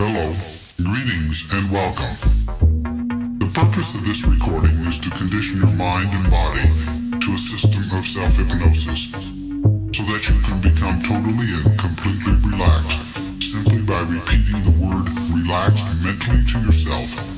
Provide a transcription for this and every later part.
Hello, greetings, and welcome. The purpose of this recording is to condition your mind and body to a system of self hypnosis so that you can become totally and completely relaxed simply by repeating the word relaxed mentally to yourself.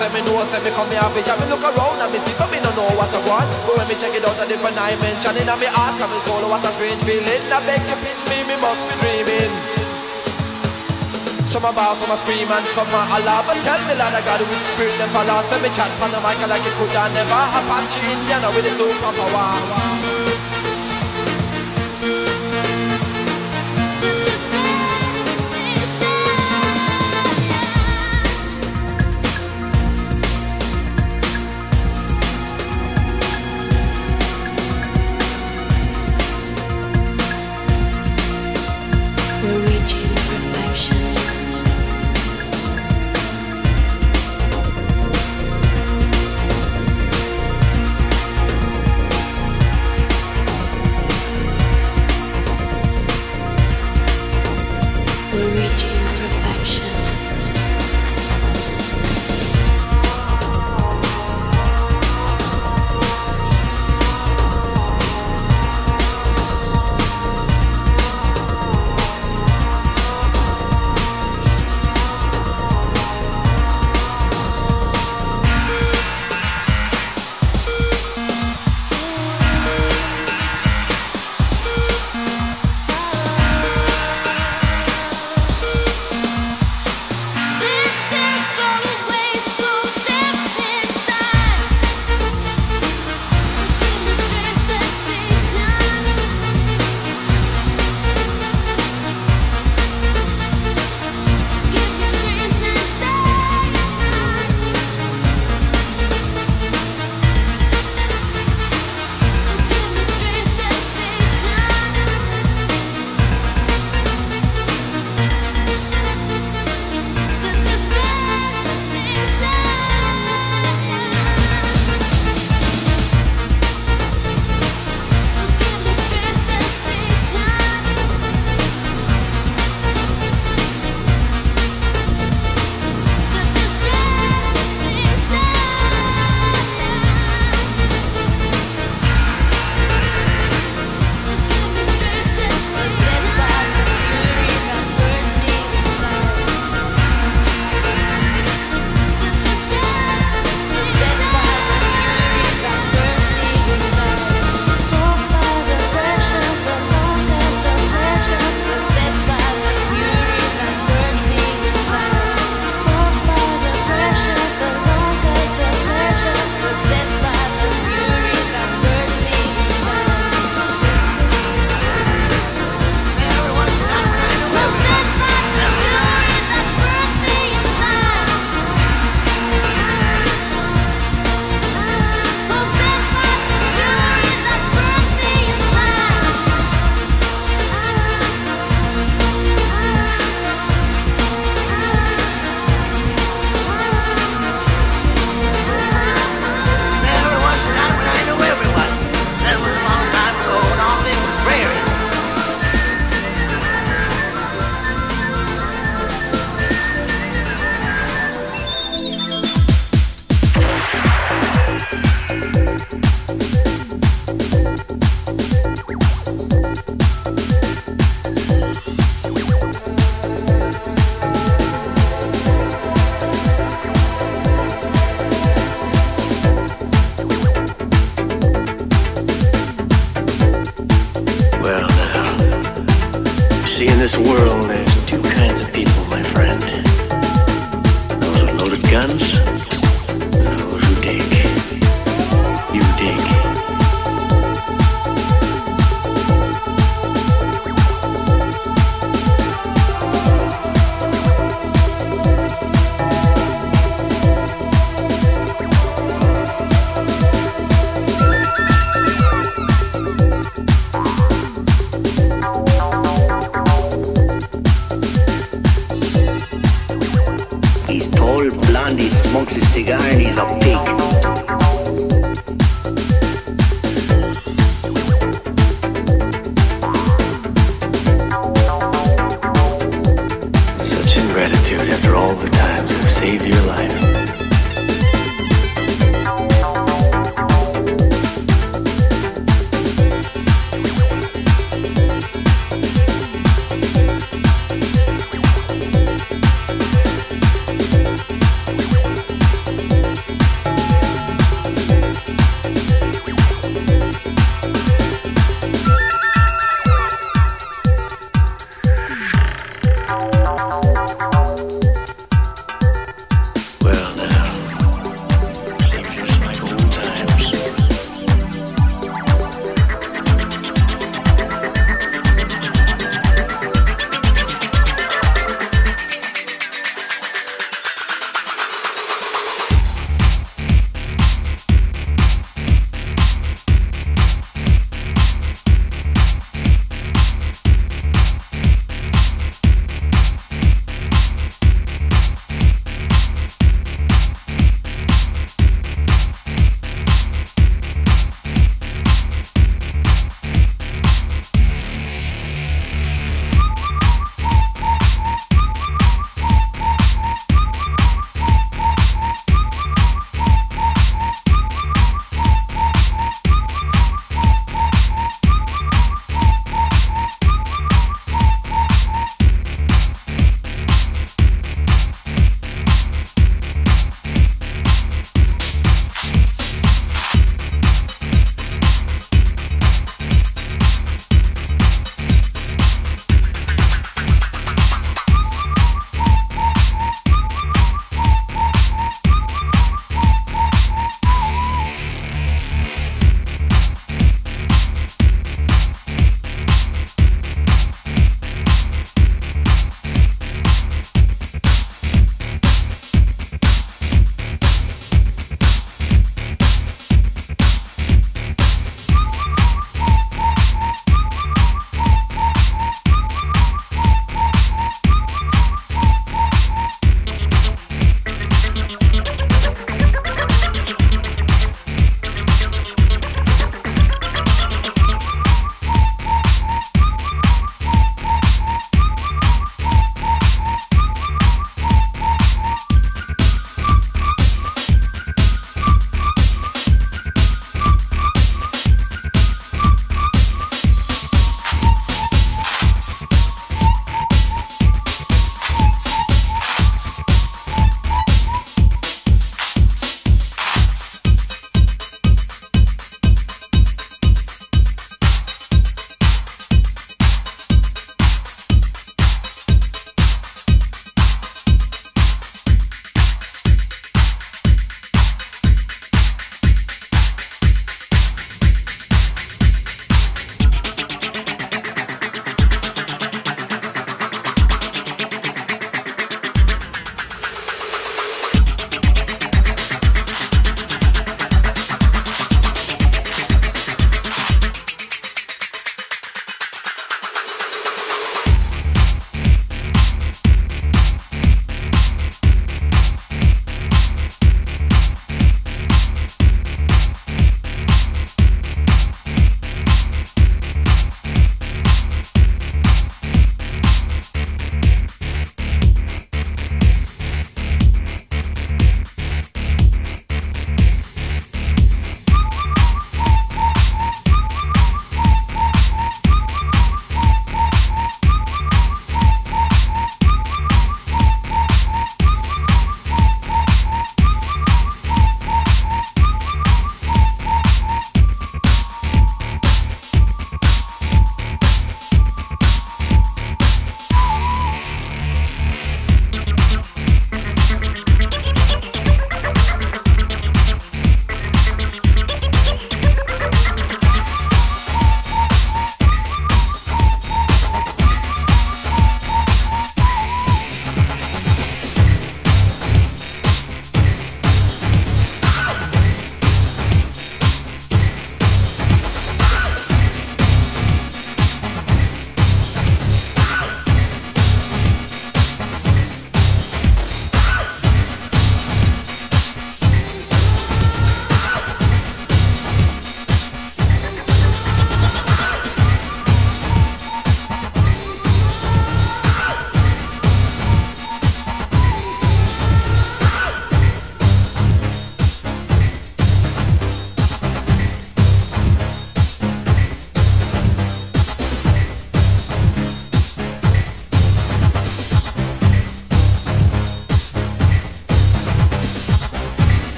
Say me know say me come here fish And me look around and me see but me don't know what I want. But when me check it out a different dimension in me heart. Come me soul what a strange feeling. I beg you pitch me, me must be dreaming. Some a ball, some a scream and some a holler. But tell me Lord of God with spirit them follow Say me chat on the mic like it could have never Apache Indian with the superpower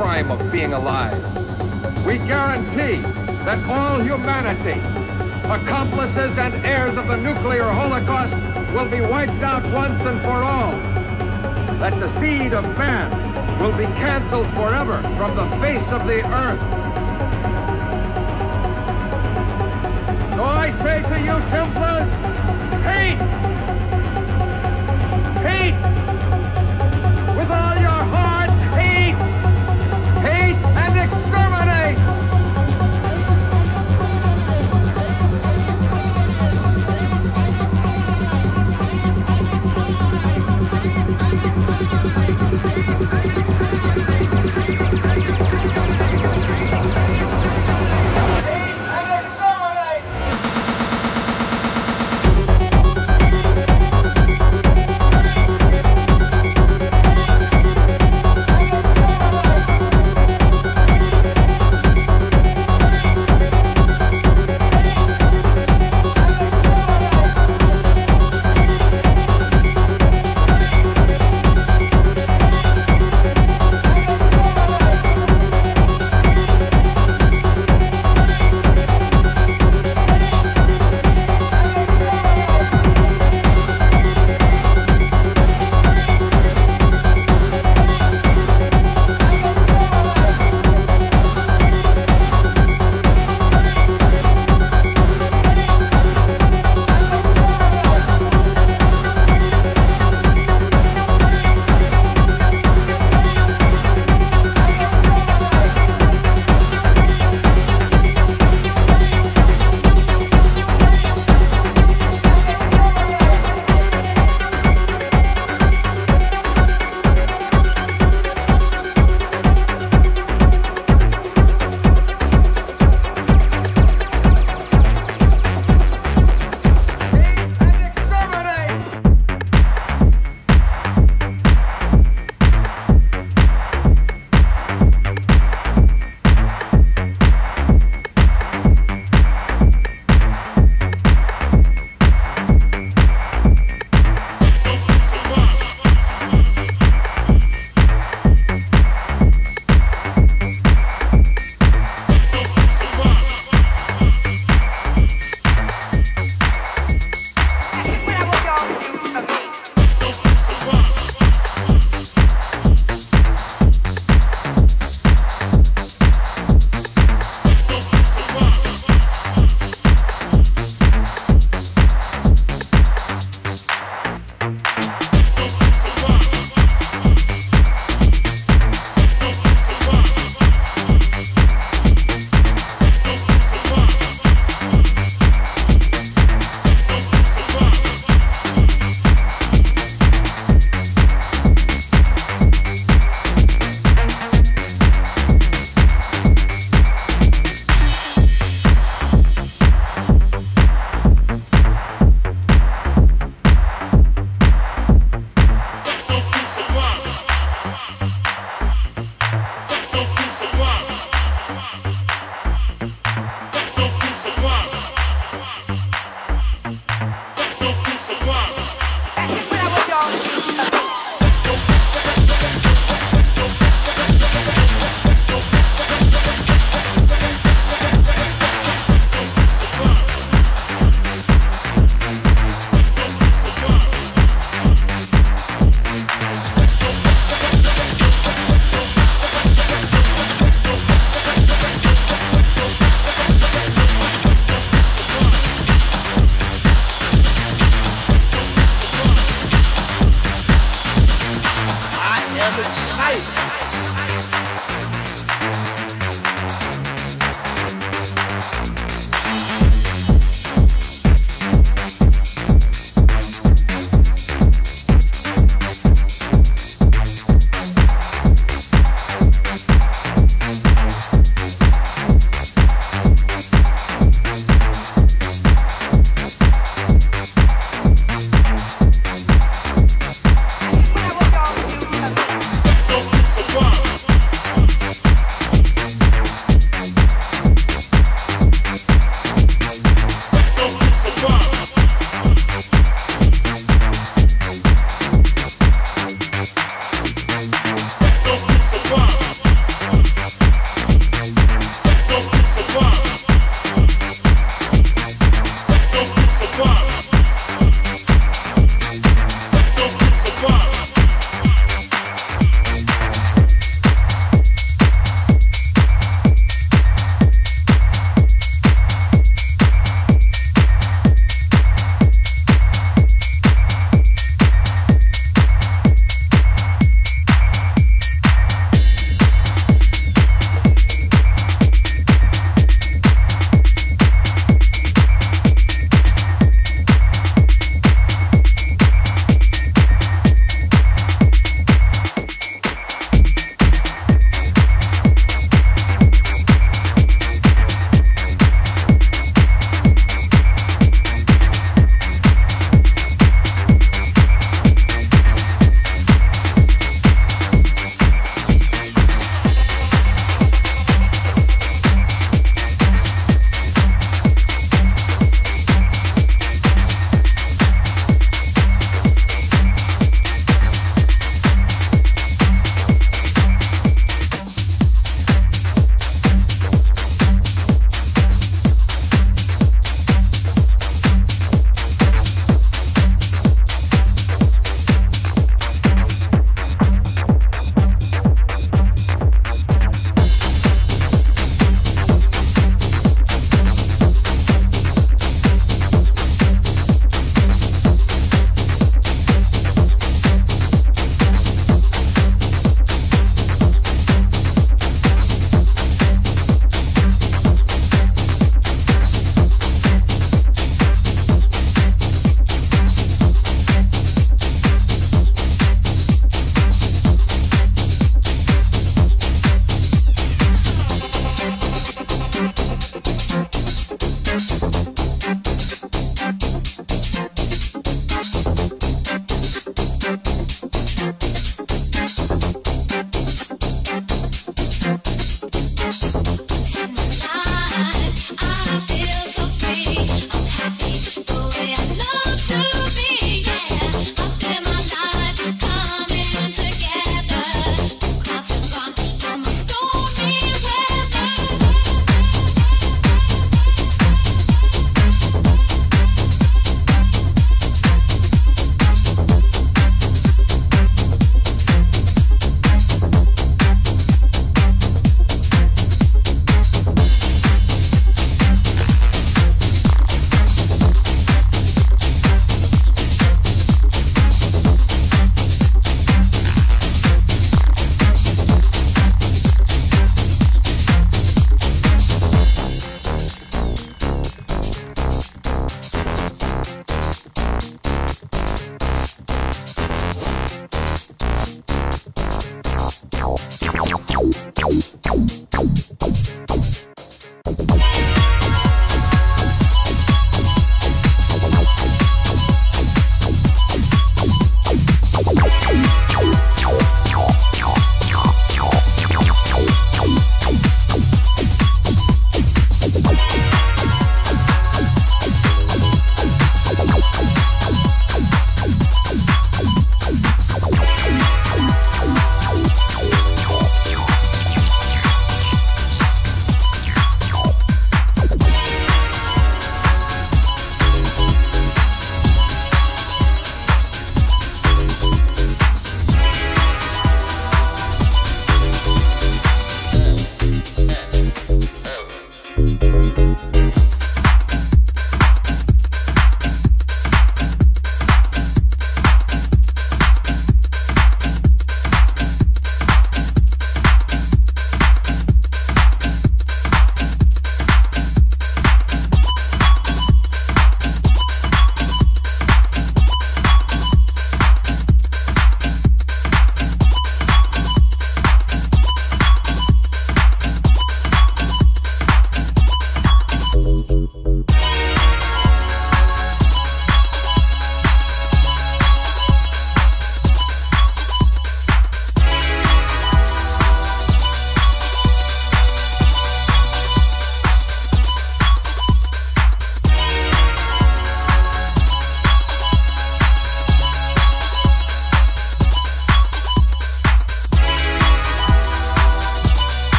crime of being alive. We guarantee that all humanity, accomplices and heirs of the nuclear holocaust, will be wiped out once and for all. That the seed of man will be canceled forever from the face of the earth. So I say to you, Templars, hate! Hate! Exterminate!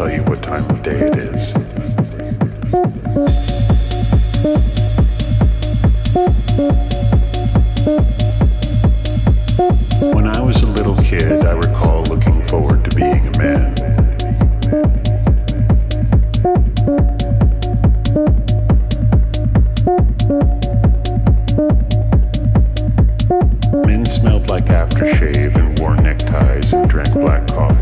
tell you what time of day it is. When I was a little kid, I recall looking forward to being a man. Men smelled like aftershave and wore neckties and drank black coffee.